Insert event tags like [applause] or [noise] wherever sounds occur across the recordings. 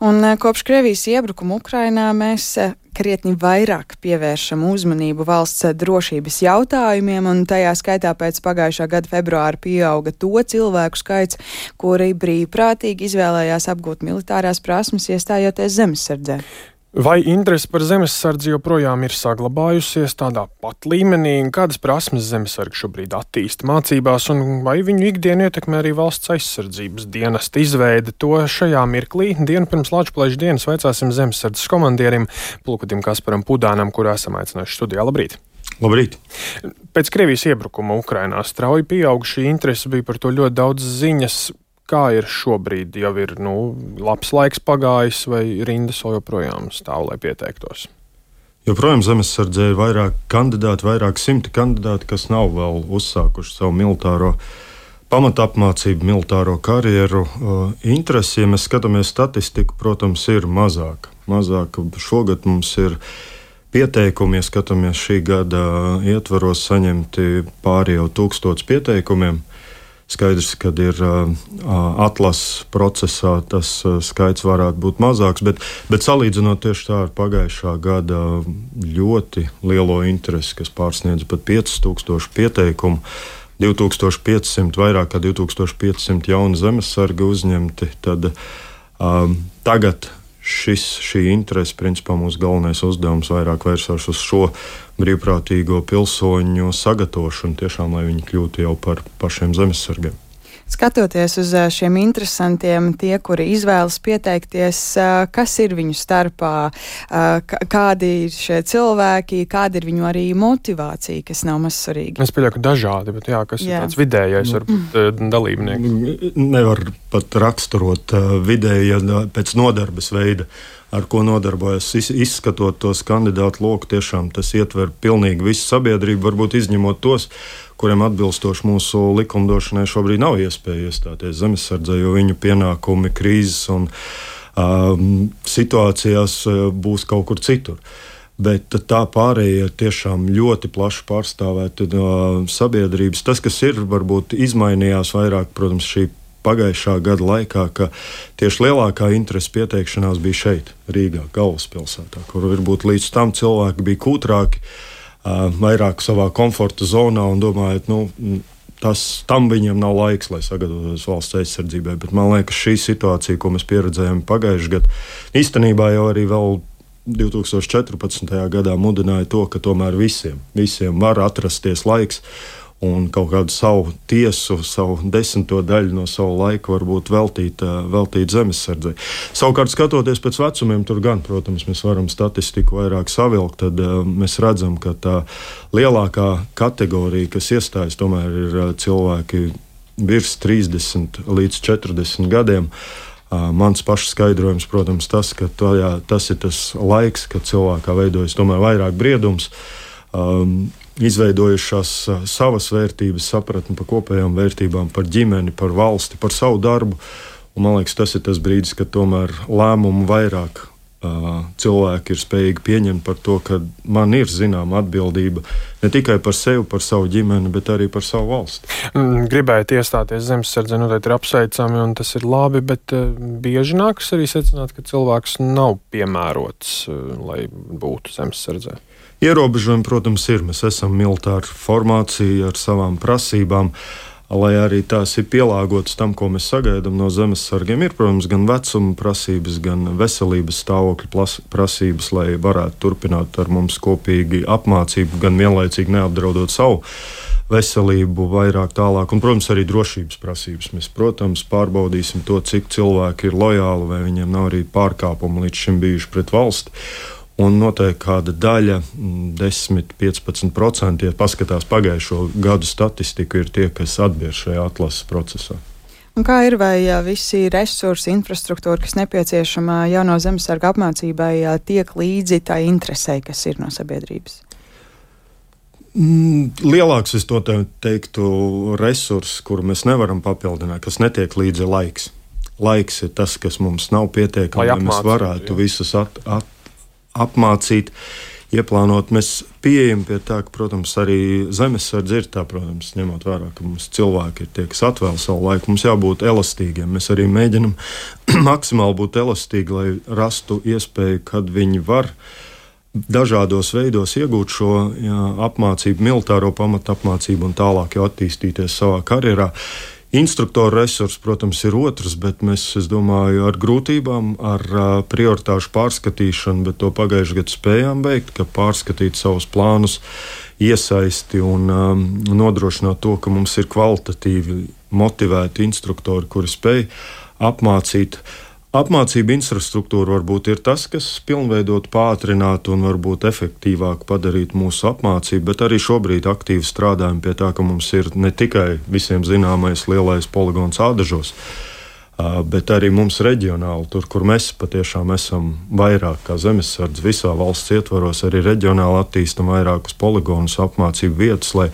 Un eh, kopš Krievijas iebrukuma Ukrainā mēs eh, krietni vairāk pievēršam uzmanību valsts eh, drošības jautājumiem, un tajā skaitā pēc pagājušā gada februāra pieauga to cilvēku skaits, kuri brīvprātīgi izvēlējās apgūt militārās prasmes, iestājoties zemesardzē. Vai interese par zemesardzi joprojām ir saglabājusies tādā pat līmenī, kādas prasmes zemesardze šobrīd attīsta mācībās, un vai viņu ikdienu ietekmē arī valsts aizsardzības dienesta izveide? To šajā mirklī, dienu pirms Latvijas dienas, veicāsim zemesardzes komandierim Pulkutim Kasparam Pudānam, kurā esam aicinājuši studijā. Labrīt! Labrīt! Pēc Krievijas iebrukuma Ukrainā strauji pieauga šī interese, bija par to ļoti daudz ziņas. Kā ir šobrīd? Jau ir nu, labs laiks pagājis, vai rindas joprojām stāv, lai pieteiktos? Joprojām zemesardzē ir vairāk kandidāti, vairāk simti kandidāti, kas nav vēl uzsākuši savu militāro pamatapmācību, militāro karjeru. Uh, interesi, ja mēs skatāmies statistiku, protams, ir mazāka. Mazāk šogad mums ir pieteikumi, ja skatāmies šī gada ietvaros, saņemti pāri jau tūkstots pieteikumiem. Skaidrs, ka ir atlases procesā tas skaits varētu būt mazāks, bet, bet salīdzinot tieši tā ar pagājušā gada ļoti lielo interesi, kas pārsniedz pat 5000 pieteikumu. 2500, vairāk kā 2500 jaunu zemesargu uzņemti, tad um, tagad šis, šī interese, principā mūsu galvenais uzdevums vairāk vērsās uz šo brīvprātīgo pilsoņu sagatavošanu, tiešām, lai viņi kļūtu jau par pašiem zemesargiem. Skatoties uz šiem interesantiem, tie, kuri izvēlas pieteikties, kas ir viņu starpā, kādi ir šie cilvēki, kāda ir viņu arī motivācija, kas nav maz svarīga. Es pieļauju, ka dažādi, bet jā, kas jā. ir tāds vidējais varbūt, dalībnieks? Nevar pat raksturot vidēji pēc nodarbes veida ar ko nodarbojas. Izskatot tos kandidātu loku, tiešām tas ietver pilnīgi visu sabiedrību, varbūt izņemot tos, kuriem atbilstoši mūsu likumdošanai šobrīd nav iespēja iestāties zemesardzē, jo viņu pienākumi krīzes un um, situācijās būs kaut kur citur. Bet tā pārējie ir tiešām ļoti plaši pārstāvēti no sabiedrības. Tas, kas ir, varbūt izmainījās vairāk, protams, šī pagājušā gada laikā, ka tieši lielākā interese pieteikšanās bija šeit, Rīgā, galvaspilsētā, kur varbūt līdz tam cilvēki bija kūtrāki, vairāk savā komforta zonā un domājot, nu, tas tam viņiem nav laiks, lai sagatavotos valsts aizsardzībai. Bet man liekas, šī situācija, ko mēs pieredzējām pagājušajā gadā, īstenībā jau arī vēl 2014. gadā mudināja to, ka tomēr visiem, visiem var atrasties laiks un kaut kādu savu tiesu, savu desmito daļu no sava laika varbūt veltīt, veltīt zemesardzei. Savukārt, skatoties pēc vecumiem, tur gan, protams, mēs varam statistiku vairāk savilkt, tad mēs redzam, ka tā lielākā kategorija, kas iestājas, tomēr ir cilvēki virs 30 līdz 40 gadiem. Mans pašs skaidrojums, protams, tas, ka tajā, tas ir tas laiks, kad cilvēkā veidojas vairāk briedums. Um, izveidojušās savas vērtības, sapratni par kopējām vērtībām, par ģimeni, par valsti, par savu darbu. Un man liekas, tas ir tas brīdis, kad tomēr lēmumu vairāk uh, cilvēki ir spējīgi pieņemt par to, ka man ir zināma atbildība ne tikai par sevi, par savu ģimeni, bet arī par savu valsti. Mm, gribētu iestāties zemesardze, noteikti ir apsveicami un tas ir labi, bet bieži nākas arī secināt, ka cilvēks nav piemērots, lai būtu zemesardzē. Ierobežojumi, protams, ir. Mēs esam militāra formācija ar savām prasībām. Lai arī tās ir pielāgotas tam, ko mēs sagaidām no zemesargiem, ir, protams, gan vecuma prasības, gan veselības stāvokļa prasības, lai varētu turpināt ar mums kopīgi apmācību, gan vienlaicīgi neapdraudot savu veselību vairāk tālāk, un, protams, arī drošības prasības. Mēs, protams, pārbaudīsim to, cik cilvēki ir lojāli, vai viņiem nav arī pārkāpumi līdz šim bijuši pret valsti. Un noteikti kāda daļa, 10-15%, mm, ja paskatās pagājušo gadu statistiku, ir tie, kas atbiež šajā atlases procesā. Un kā ir, vai visi resursi, infrastruktūra, kas nepieciešama jauno zemesarga apmācībai, tiek līdzi tai interesei, kas ir no sabiedrības? Mm, lielāks, es to te teiktu, resurs, kuru mēs nevaram papildināt, kas netiek līdzi laiks. Laiks ir tas, kas mums nav pietiekami, lai mēs varētu jā. visus at, at, apmācīt. ieplānot. Mēs pieejam pie tā, ka, protams, arī zemesardze ir tā, protams, ņemot vērā, ka mums cilvēki ir tie, kas atvēl savu laiku. Mums jābūt elastīgiem. Mēs arī mēģinam [clears throat] maksimāli būt elastīgi, lai rastu iespēju, kad viņi var dažādos veidos iegūt šo jā, apmācību, militāro pamatu apmācību un tālāk jau attīstīties savā karjerā. Instruktoru resurss, protams, ir otrs, bet mēs, es domāju, ar grūtībām, ar prioritāšu pārskatīšanu, bet to pagājušajā gadā spējām veikt, ka pārskatīt savus plānus, iesaisti un um, nodrošināt to, ka mums ir kvalitatīvi motivēti instruktori, kuri spēj apmācīt uh, Apmācība infrastruktūra varbūt ir tas, kas pilnveidot, pātrināt un varbūt efektīvāk padarīt mūsu apmācību, bet arī šobrīd aktīvi strādājam pie tā, ka mums ir ne tikai visiem zināmais lielais poligons ādažos, bet arī mums reģionāli, tur, kur mēs patiešām esam vairāk kā zemesardze visā valsts ietvaros, arī reģionāli attīstam vairākus poligonus, apmācību vietas, lai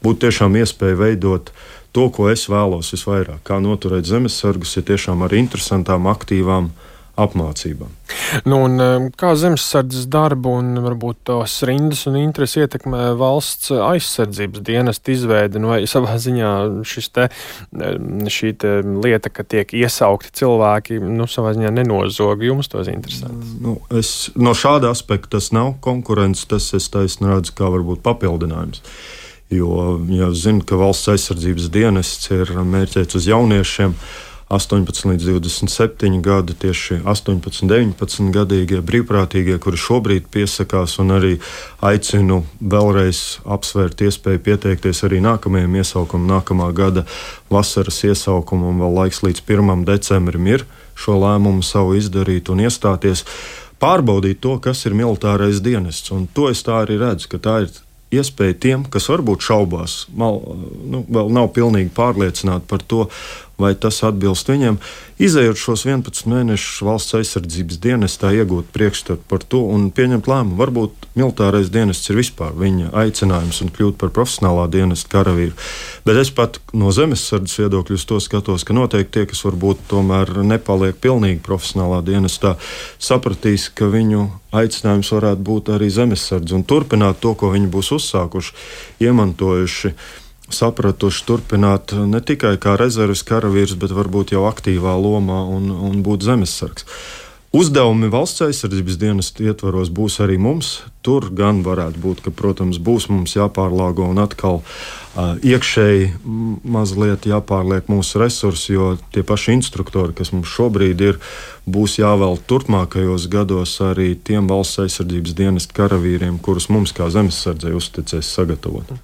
būtu tiešām iespēja veidot uh, to, ko es vēlos visvairāk. Kā noturēt zemesargus, ir tiešām ar interesantām, aktīvām apmācībām. Nu, un, um, kā zemesardzes darbu un varbūt tos rindas un interesi ietekmē valsts aizsardzības dienesta izveidi, nu, vai savā ziņā te, um, šī te lieta, ka tiek iesaukti cilvēki, nu, savā ziņā nenozog jums tos interesanti? Nu, es, no šāda aspekta tas nav konkurence, tas es taisnu redzu kā varbūt papildinājums. Jo ja zinu, ka valsts aizsardzības dienests ir mērķēts uz jauniešiem. 18 līdz 27 gadi, tieši 18, 19 gadīgie brīvprātīgie, kuri šobrīd piesakās, un arī aicinu vēlreiz apsvērt iespēju pieteikties arī nākamajam iesaukumam, nākamā gada vasaras iesaukumam, vēl laiks līdz 1. decembrim ir šo lēmumu savu izdarīt un iestāties. Pārbaudīt to, kas ir militārais dienests. Un to es tā arī redzu, ka tā ir iespēja tiem, kas varbūt šaubās, mal, nu, vēl nav pilnīgi pārliecināti par to, vai tas atbilst viņiem. Izejot šos 11 mēnešus valsts aizsardzības dienestā, iegūt priekšstatu par to un pieņemt lēmumu. Varbūt militārais dienests ir vispār viņa aicinājums un kļūt par profesionālā dienesta karavīru. Bet es pat no zemesardzes viedokļa to skatos, ka noteikti tie, kas varbūt tomēr nepaliek pilnīgi profesionālā dienestā, sapratīs, ka viņu aicinājums varētu būt arī zemesardze un turpināt to, ko viņi būs uzsākuši, iemantojuši sapratuši turpināt ne tikai kā rezerves karavīrs, bet varbūt jau aktīvā lomā un, un būt zemesargs. Uzdevumi valsts aizsardzības dienas ietvaros būs arī mums. Tur gan varētu būt, ka, protams, būs mums jāpārlāgo un atkal uh, iekšēji mazliet jāpārliek mūsu resursi, jo tie paši instruktori, kas mums šobrīd ir, būs jāvēl turpmākajos gados arī tiem valsts aizsardzības dienas karavīriem, kurus mums kā zemesardzei uzticēs sagatavot.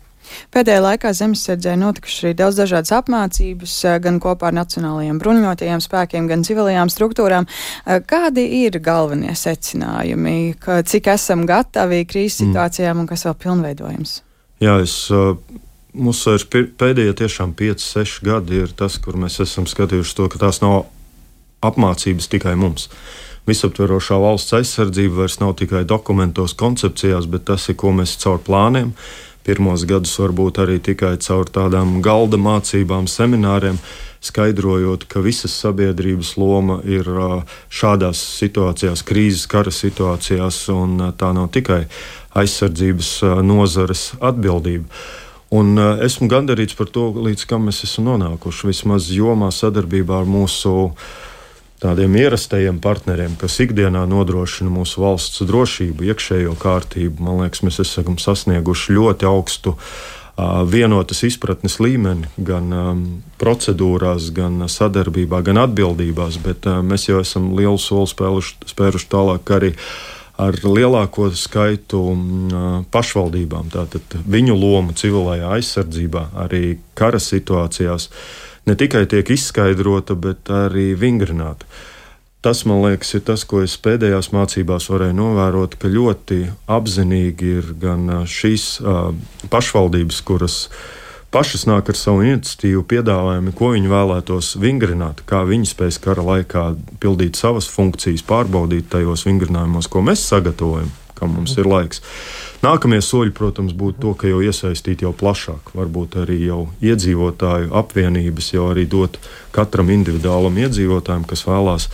Pēdējā laikā zemesardzē notikušas arī daudz dažādas apmācības, eh, gan kopā ar nacionālajiem bruņotajiem spēkiem, gan civilajām struktūrām. Eh, kādi ir galvenie secinājumi, ka, cik esam gatavi krīzes mm. situācijām un kas vēl pilnveidojams? Jā, es. Uh... Mums ir pēdējie tiešām 5, 6 gadi, ir tas, kur mēs esam skatījuši to, ka tās nav apmācības tikai mums. Visaptverošā valsts aizsardzība vairs nav tikai dokumentos, koncepcijās, bet tas ir, ko mēs caur plāniem, pirmos gadus varbūt arī tikai caur tādām galda mācībām, semināriem, skaidrojot, ka visas sabiedrības loma ir šādās situācijās, krīzes, kara situācijās, un tā nav tikai aizsardzības nozares atbildība. Un esmu gandarīts par to, līdz kam mēs esam nonākuši. Vismaz jomā sadarbībā ar mūsu uh, tādiem ierastajiem partneriem, kas ikdienā nodrošina mūsu valsts drošību, iekšējo kārtību. Man liekas, mēs esam sasnieguši ļoti augstu vienotas izpratnes līmeni gan um, procedūrās, gan sadarbībā, gan atbildībās, bet uh, mēs jau esam lielu soli spēluši, spēruši tālāk arī ar lielāko skaitu pašvaldībām. Tātad viņu loma civilajā aizsardzībā, arī kara situācijās. Uh, ne tikai tiek izskaidrota, bet arī vingrināta. Tas, man liekas, ir tas, ko es pēdējās mācībās varēju novērot, ka ļoti apzinīgi ir gan šīs pašvaldības, kuras pašas nāk ar savu iniciatīvu, piedāvājumu, ko viņi vēlētos vingrināt, kā viņi spēs kara laikā pildīt savas funkcijas, pārbaudīt tajos vingrinājumos, ko mēs sagatavojam, kam mums ir laiks. Nākamie soļi, protams, būtu to, ka jau iesaistīt jau plašāk, varbūt arī jau iedzīvotāju apvienības, jau arī dot katram individuālam iedzīvotājam, kas vēlās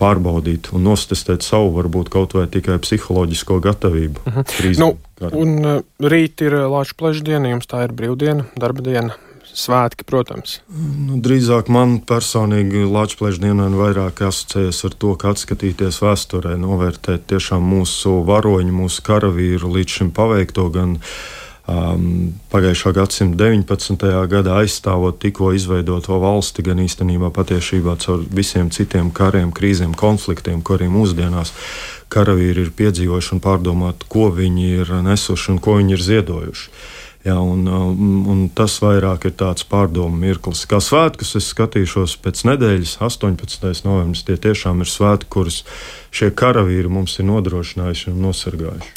pārbaudīt un nostestēt savu, varbūt kaut vai tikai psiholoģisko gatavību. Uh -huh. nu, un uh, rīt ir Latvijas plēša diena, jums tā ir brīvdiena, darba diena. Svētki, protams. Nu, drīzāk man personīgi Latvijas dienā vairāk asociējas ar to, ka atskatīties vēsturē, novērtēt tiešām mūsu varoņu, mūsu karavīru līdz šim paveikto gan um, pagājušā gadsimta 19. gadā aizstāvot tikko izveidoto valsti, gan īstenībā patiešībā caur visiem citiem kariem, krīzēm, konfliktiem, kuriem mūsdienās karavīri ir piedzīvojuši un pārdomāt, ko viņi ir nesuši un ko viņi ir ziedojuši. Jā, un, um, un tas vairāk ir tāds pārdomu mirklis. Kā svētkus es skatīšos pēc nedēļas, 18. novembris. Tie tiešām ir svētki, kurus šie karavīri mums ir nodrošinājuši un nosargājuši.